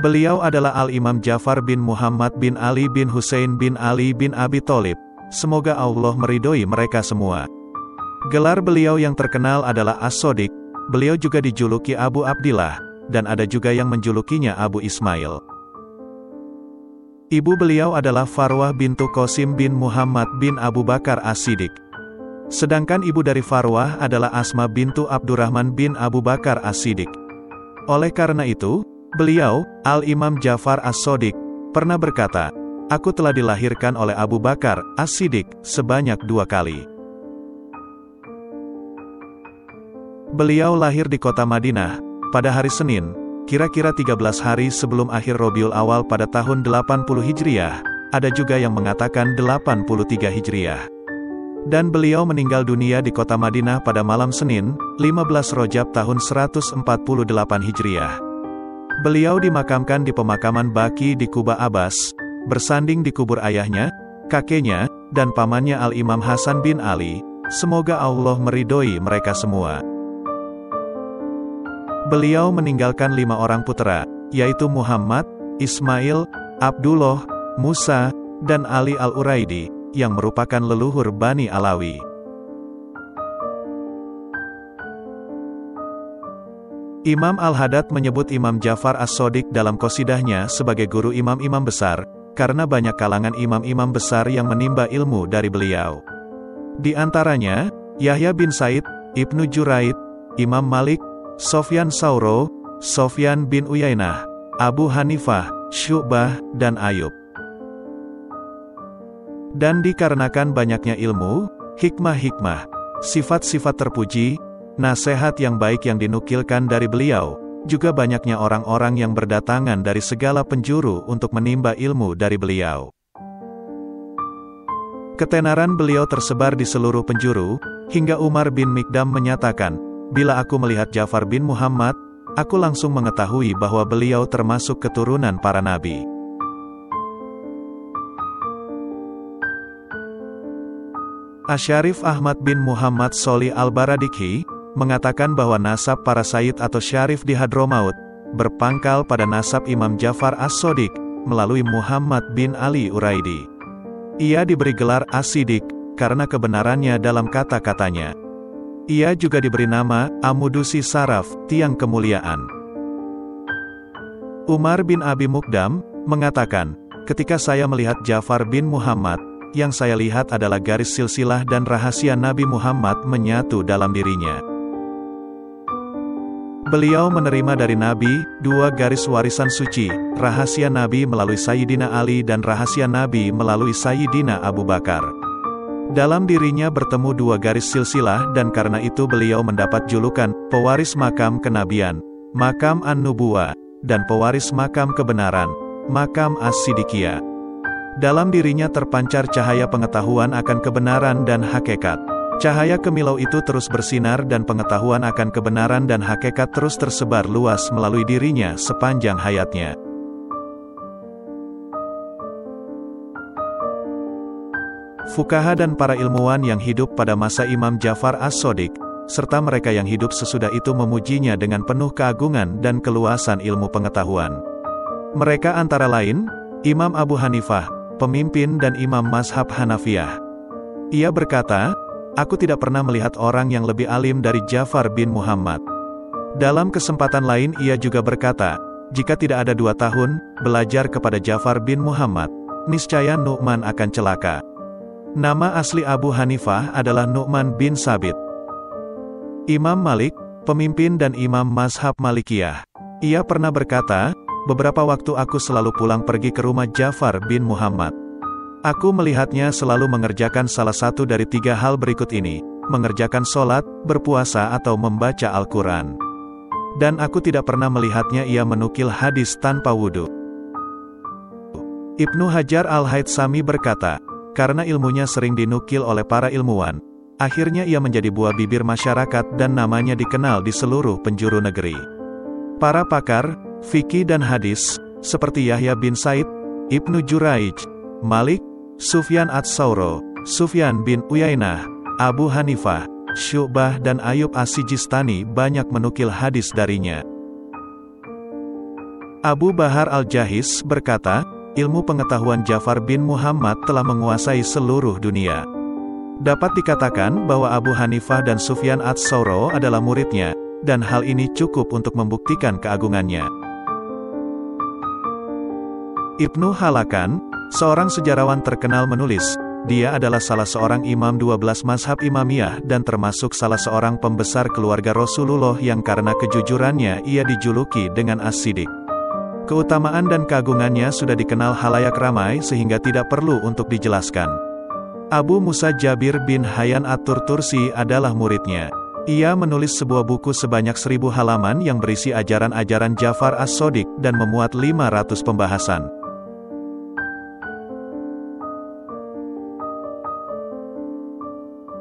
Beliau adalah Al-Imam Jafar bin Muhammad bin Ali bin Hussein bin Ali bin Abi Tholib. Semoga Allah meridhoi mereka semua. Gelar beliau yang terkenal adalah As-Sodik, beliau juga dijuluki Abu Abdillah, dan ada juga yang menjulukinya Abu Ismail. Ibu beliau adalah Farwah bintu Qasim bin Muhammad bin Abu Bakar As-Siddiq. Sedangkan ibu dari Farwah adalah Asma bintu Abdurrahman bin Abu Bakar As-Siddiq. Oleh karena itu, Beliau, Al-Imam Jafar As-Sodik, pernah berkata, Aku telah dilahirkan oleh Abu Bakar, As-Siddiq, sebanyak dua kali. Beliau lahir di kota Madinah, pada hari Senin, kira-kira 13 hari sebelum akhir Robiul Awal pada tahun 80 Hijriah, ada juga yang mengatakan 83 Hijriah. Dan beliau meninggal dunia di kota Madinah pada malam Senin, 15 Rojab tahun 148 Hijriah. Beliau dimakamkan di pemakaman Baki di Kuba Abbas, bersanding di kubur ayahnya, kakeknya, dan pamannya Al-Imam Hasan bin Ali. Semoga Allah meridhoi mereka semua. Beliau meninggalkan lima orang putra, yaitu Muhammad, Ismail, Abdullah, Musa, dan Ali Al-Uraidi, yang merupakan leluhur Bani Alawi. Imam Al-Hadad menyebut Imam Jafar As-Sodik dalam kosidahnya sebagai guru imam-imam besar, karena banyak kalangan imam-imam besar yang menimba ilmu dari beliau. Di antaranya, Yahya bin Said, Ibnu Juraid, Imam Malik, Sofyan Sauro, Sofyan bin Uyainah, Abu Hanifah, Syu'bah, dan Ayub. Dan dikarenakan banyaknya ilmu, hikmah-hikmah, sifat-sifat terpuji, Nasihat yang baik yang dinukilkan dari beliau, juga banyaknya orang-orang yang berdatangan dari segala penjuru untuk menimba ilmu dari beliau. Ketenaran beliau tersebar di seluruh penjuru, hingga Umar bin Mikdam menyatakan, Bila aku melihat Jafar bin Muhammad, aku langsung mengetahui bahwa beliau termasuk keturunan para nabi. Asyarif Ahmad bin Muhammad Soli al-Baradikhi, mengatakan bahwa nasab para Sayyid atau Syarif di Hadromaut, berpangkal pada nasab Imam Jafar As-Sodik, melalui Muhammad bin Ali Uraidi. Ia diberi gelar As-Sidik, karena kebenarannya dalam kata-katanya. Ia juga diberi nama, Amudusi Saraf, tiang kemuliaan. Umar bin Abi Mukdam, mengatakan, ketika saya melihat Jafar bin Muhammad, yang saya lihat adalah garis silsilah dan rahasia Nabi Muhammad menyatu dalam dirinya. Beliau menerima dari Nabi, dua garis warisan suci, rahasia Nabi melalui Sayyidina Ali dan rahasia Nabi melalui Sayyidina Abu Bakar. Dalam dirinya bertemu dua garis silsilah dan karena itu beliau mendapat julukan, pewaris makam kenabian, makam an-nubuwa, dan pewaris makam kebenaran, makam as-sidikiyah. Dalam dirinya terpancar cahaya pengetahuan akan kebenaran dan hakikat. Cahaya kemilau itu terus bersinar dan pengetahuan akan kebenaran dan hakikat terus tersebar luas melalui dirinya sepanjang hayatnya. Fukaha dan para ilmuwan yang hidup pada masa Imam Jafar As-Sodik, serta mereka yang hidup sesudah itu memujinya dengan penuh keagungan dan keluasan ilmu pengetahuan. Mereka antara lain, Imam Abu Hanifah, pemimpin dan Imam Mazhab Hanafiyah. Ia berkata, Aku tidak pernah melihat orang yang lebih alim dari Jafar bin Muhammad. Dalam kesempatan lain ia juga berkata, jika tidak ada dua tahun, belajar kepada Jafar bin Muhammad, niscaya Nu'man akan celaka. Nama asli Abu Hanifah adalah Nu'man bin Sabit. Imam Malik, pemimpin dan imam Mazhab Malikiyah. Ia pernah berkata, beberapa waktu aku selalu pulang pergi ke rumah Jafar bin Muhammad. Aku melihatnya selalu mengerjakan salah satu dari tiga hal berikut ini, mengerjakan sholat, berpuasa atau membaca Al-Quran. Dan aku tidak pernah melihatnya ia menukil hadis tanpa wudhu. Ibnu Hajar Al-Haytsami berkata, karena ilmunya sering dinukil oleh para ilmuwan, akhirnya ia menjadi buah bibir masyarakat dan namanya dikenal di seluruh penjuru negeri. Para pakar, fikih dan hadis, seperti Yahya bin Said, Ibnu Juraij, Malik, Sufyan Ats-Sauro, Sufyan bin Uyainah, Abu Hanifah, Syu'bah dan Ayub As-Sijistani banyak menukil hadis darinya. Abu Bahar Al-Jahis berkata, ilmu pengetahuan Jafar bin Muhammad telah menguasai seluruh dunia. Dapat dikatakan bahwa Abu Hanifah dan Sufyan Ats-Sauro adalah muridnya, dan hal ini cukup untuk membuktikan keagungannya. Ibnu Halakan, seorang sejarawan terkenal menulis, dia adalah salah seorang imam 12 mazhab imamiyah dan termasuk salah seorang pembesar keluarga Rasulullah yang karena kejujurannya ia dijuluki dengan As-Siddiq. Keutamaan dan keagungannya sudah dikenal halayak ramai sehingga tidak perlu untuk dijelaskan. Abu Musa Jabir bin Hayyan Atur Tursi adalah muridnya. Ia menulis sebuah buku sebanyak seribu halaman yang berisi ajaran-ajaran Jafar As-Sodik dan memuat 500 pembahasan.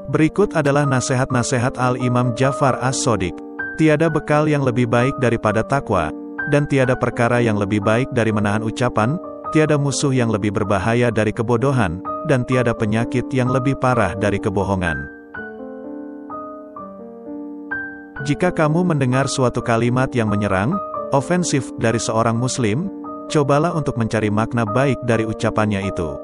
Berikut adalah nasihat-nasihat Al-Imam Jafar As-Sodik. Tiada bekal yang lebih baik daripada takwa, dan tiada perkara yang lebih baik dari menahan ucapan, tiada musuh yang lebih berbahaya dari kebodohan, dan tiada penyakit yang lebih parah dari kebohongan. Jika kamu mendengar suatu kalimat yang menyerang, ofensif dari seorang muslim, cobalah untuk mencari makna baik dari ucapannya itu.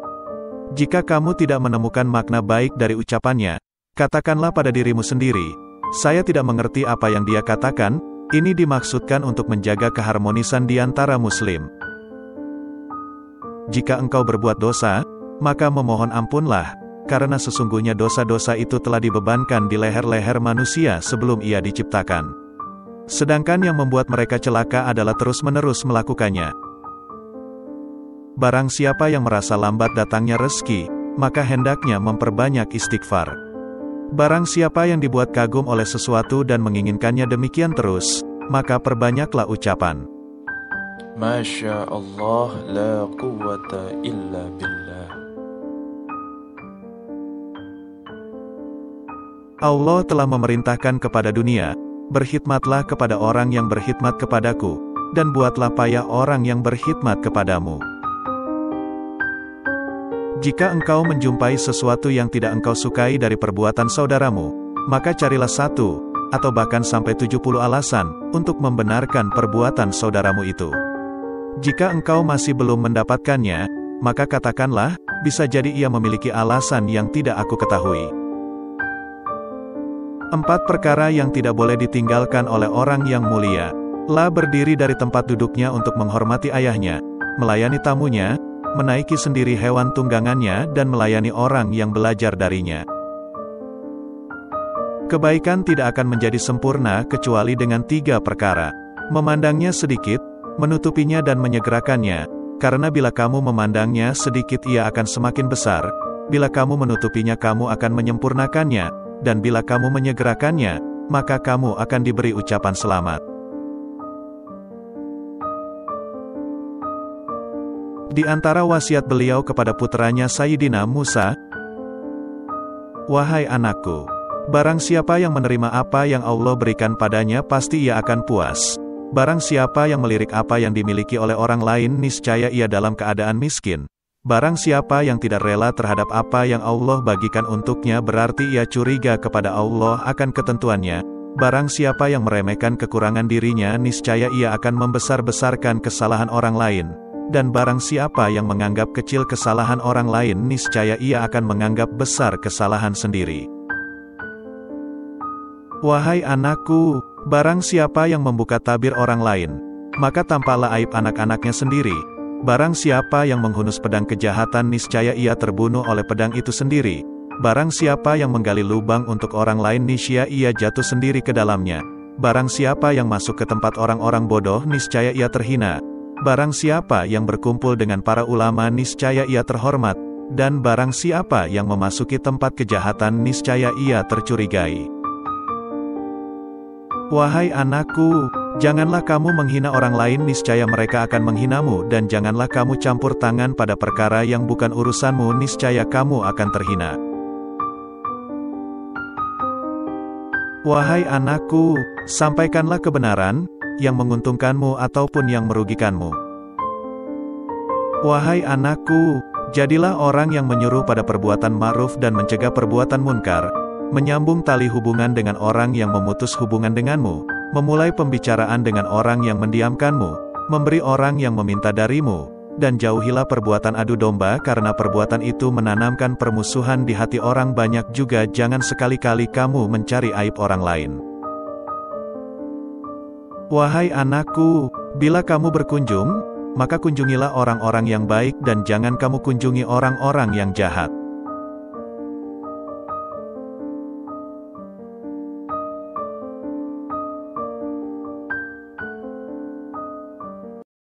Jika kamu tidak menemukan makna baik dari ucapannya, katakanlah pada dirimu sendiri, saya tidak mengerti apa yang dia katakan, ini dimaksudkan untuk menjaga keharmonisan di antara muslim. Jika engkau berbuat dosa, maka memohon ampunlah, karena sesungguhnya dosa-dosa itu telah dibebankan di leher-leher manusia sebelum ia diciptakan. Sedangkan yang membuat mereka celaka adalah terus-menerus melakukannya. Barang siapa yang merasa lambat datangnya rezeki, maka hendaknya memperbanyak istighfar. Barang siapa yang dibuat kagum oleh sesuatu dan menginginkannya demikian terus, maka perbanyaklah ucapan. Masya Allah la quwata illa billah. Allah telah memerintahkan kepada dunia, berkhidmatlah kepada orang yang berkhidmat kepadaku, dan buatlah payah orang yang berkhidmat kepadamu. Jika engkau menjumpai sesuatu yang tidak engkau sukai dari perbuatan saudaramu, maka carilah satu, atau bahkan sampai 70 alasan, untuk membenarkan perbuatan saudaramu itu. Jika engkau masih belum mendapatkannya, maka katakanlah, bisa jadi ia memiliki alasan yang tidak aku ketahui. Empat perkara yang tidak boleh ditinggalkan oleh orang yang mulia. La berdiri dari tempat duduknya untuk menghormati ayahnya, melayani tamunya, menaiki sendiri hewan tunggangannya dan melayani orang yang belajar darinya. Kebaikan tidak akan menjadi sempurna kecuali dengan tiga perkara. Memandangnya sedikit, menutupinya dan menyegerakannya, karena bila kamu memandangnya sedikit ia akan semakin besar, bila kamu menutupinya kamu akan menyempurnakannya, dan bila kamu menyegerakannya, maka kamu akan diberi ucapan selamat. Di antara wasiat beliau kepada putranya Sayyidina Musa, Wahai anakku, barang siapa yang menerima apa yang Allah berikan padanya pasti ia akan puas. Barang siapa yang melirik apa yang dimiliki oleh orang lain niscaya ia dalam keadaan miskin. Barang siapa yang tidak rela terhadap apa yang Allah bagikan untuknya berarti ia curiga kepada Allah akan ketentuannya. Barang siapa yang meremehkan kekurangan dirinya niscaya ia akan membesar-besarkan kesalahan orang lain. Dan barang siapa yang menganggap kecil kesalahan orang lain niscaya ia akan menganggap besar kesalahan sendiri. Wahai anakku, barang siapa yang membuka tabir orang lain, maka tampaklah aib anak-anaknya sendiri, Barang siapa yang menghunus pedang kejahatan niscaya ia terbunuh oleh pedang itu sendiri. Barang siapa yang menggali lubang untuk orang lain niscaya ia jatuh sendiri ke dalamnya. Barang siapa yang masuk ke tempat orang-orang bodoh niscaya ia terhina. Barang siapa yang berkumpul dengan para ulama niscaya ia terhormat. Dan barang siapa yang memasuki tempat kejahatan niscaya ia tercurigai. Wahai anakku, Janganlah kamu menghina orang lain niscaya mereka akan menghinamu dan janganlah kamu campur tangan pada perkara yang bukan urusanmu niscaya kamu akan terhina. Wahai anakku, sampaikanlah kebenaran, yang menguntungkanmu ataupun yang merugikanmu. Wahai anakku, jadilah orang yang menyuruh pada perbuatan ma'ruf dan mencegah perbuatan munkar, menyambung tali hubungan dengan orang yang memutus hubungan denganmu, memulai pembicaraan dengan orang yang mendiamkanmu, memberi orang yang meminta darimu, dan jauhilah perbuatan adu domba karena perbuatan itu menanamkan permusuhan di hati orang banyak juga jangan sekali-kali kamu mencari aib orang lain. Wahai anakku, bila kamu berkunjung, maka kunjungilah orang-orang yang baik dan jangan kamu kunjungi orang-orang yang jahat.